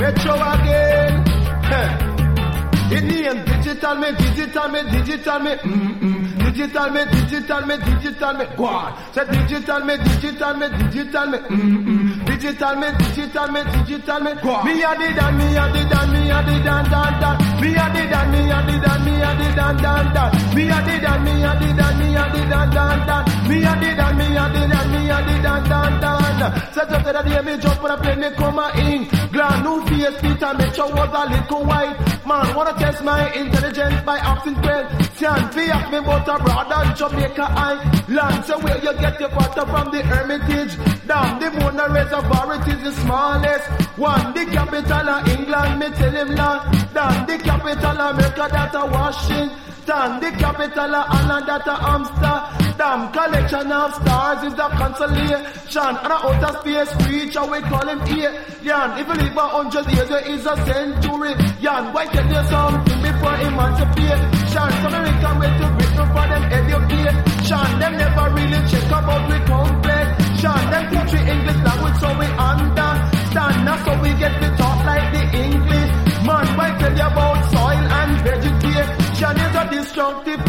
Metro again. Hey. In the end, digital me, digital me, digital me, mm-mm. digital me, digital me, digital me, go on. Say digital me, digital me, digital me, mm-mm. digital me, digital me, digital me, go on. Me a did and me a did and me a did and and and. Me a did and me a did and me a did and and and. Me a did and me a did and me a did and and and. Me a did and me a did and me a did and and. Set up the day me jump on a plane, me come a in. Grand new face, Peter, make sure was a little white. Man, wanna test my intelligence by asking well. Stand ask me about abroad and Jamaica Island. So where you get your water from the Hermitage? Dam, the Mona Reservoir, it is the smallest one. The capital of England, me tell him land. Damn, the capital of America, that a Washington. The capital of Ireland, that a Amsterdam. Damn, collection of stars is the constellation. And a outer space creature, we call him alien. If you live a hundred years, there is a century. Yan, why tell you something before emancipation?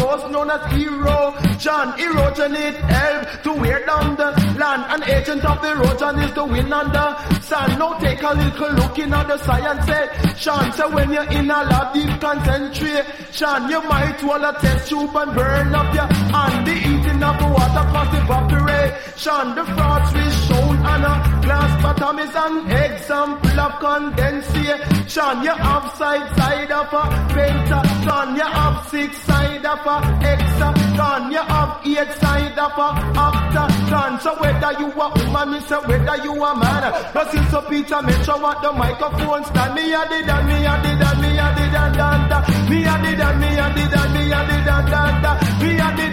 Force known as erosion. Erosion it help to wear down the land. An agent of the erosion is the wind and the sun. Now take a little look in at the science eh? section. So when you're in a lab deep concentration, John, you might want to test tube and burn up your hand. The eating of the water cause evaporation. The frost is shown on a glass bottom is an example of condensation. You have side side of a pentagon. You have six side of a hexagon. You have eight side of a octagon. So whether you a woman, me say whether you a man. But since so Peter make sure what the microphone stand. Me a did and me a did and me a did and dan da. Me a did and me a did and me a did and dan da. Me a did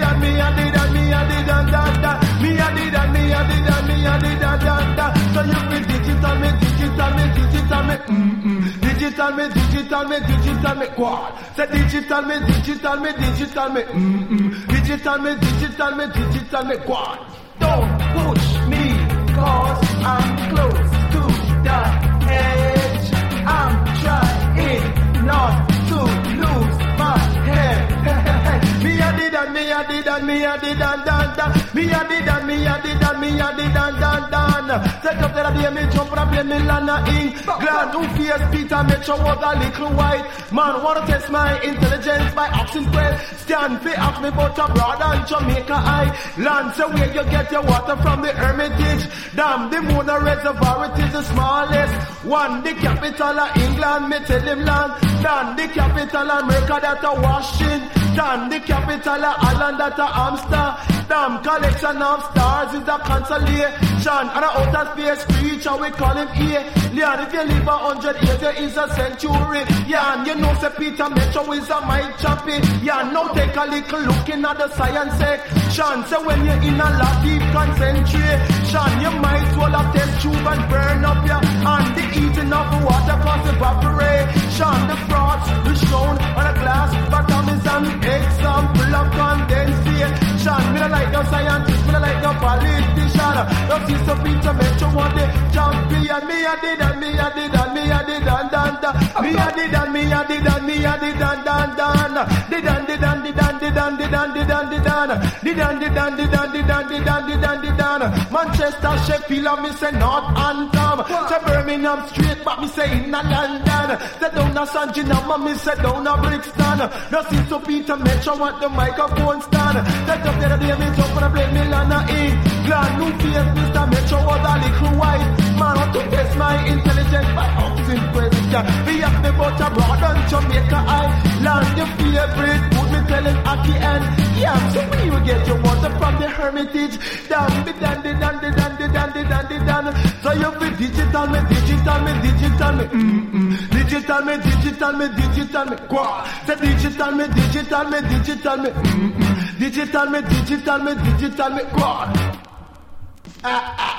Digital me, digital me, digital me, quad. Say digital me, digital me, digital me, mm-mm. Digital me, digital me, digital me, quad. A and me a did and dan dan. Me a did and me a did and me a did and dan dan. Set up the day me jump and play me lana in. Glad who fears Peter make sure was a little white. Man wanna test my intelligence by asking well. Stand fi ask me about abroad and Jamaica Island. So where you get your water from the Hermitage? Dam the Mona Reservoir it is the smallest one. The capital of England me tell him land. Dan the capital of America that a Washington. The capital of Ireland that a Amsterdam. Collection of stars is a constellation. And a outer space creature we call him here. alien. If you live a hundred years there is a century. Yeah, and you know say Peter Metro is a my champion. Yeah, now take a little look in at the science section. So when you're in a lot deep concentration, you might well have test tube and burn up your hand. The eating of the water cause evaporation. The champion. Me a did and me a did and me a did and dan. Me a did and me a did and me a did and dan dan. Did and dan, the dan, the dan, the dan, the dan, the dan, the dan, the dan. Manchester, Sheffield, me say Northampton. To Birmingham straight, but me say in a London. Say down a San Ginama, me say down a Brixton. No see to Peter Metro what the microphone stand. That up there, they me jump and play Milan and England. New face, Mr. Metro was a little white. Man, to test my intelligence but I'm asking questions. We have me butter broad and Jamaica Island, your favorite telling Aki and yeah, so when you get your water from the Hermitage, the dandy, dandy, dandy, dandy, dandy, dandy. So you be digital me, digital me, digital me, mm-mm. Digital me, digital me, digital me, qua. Say digital me, digital me, digital me, mm-mm. Digital me, digital me, digital me, qua. Ah, ah.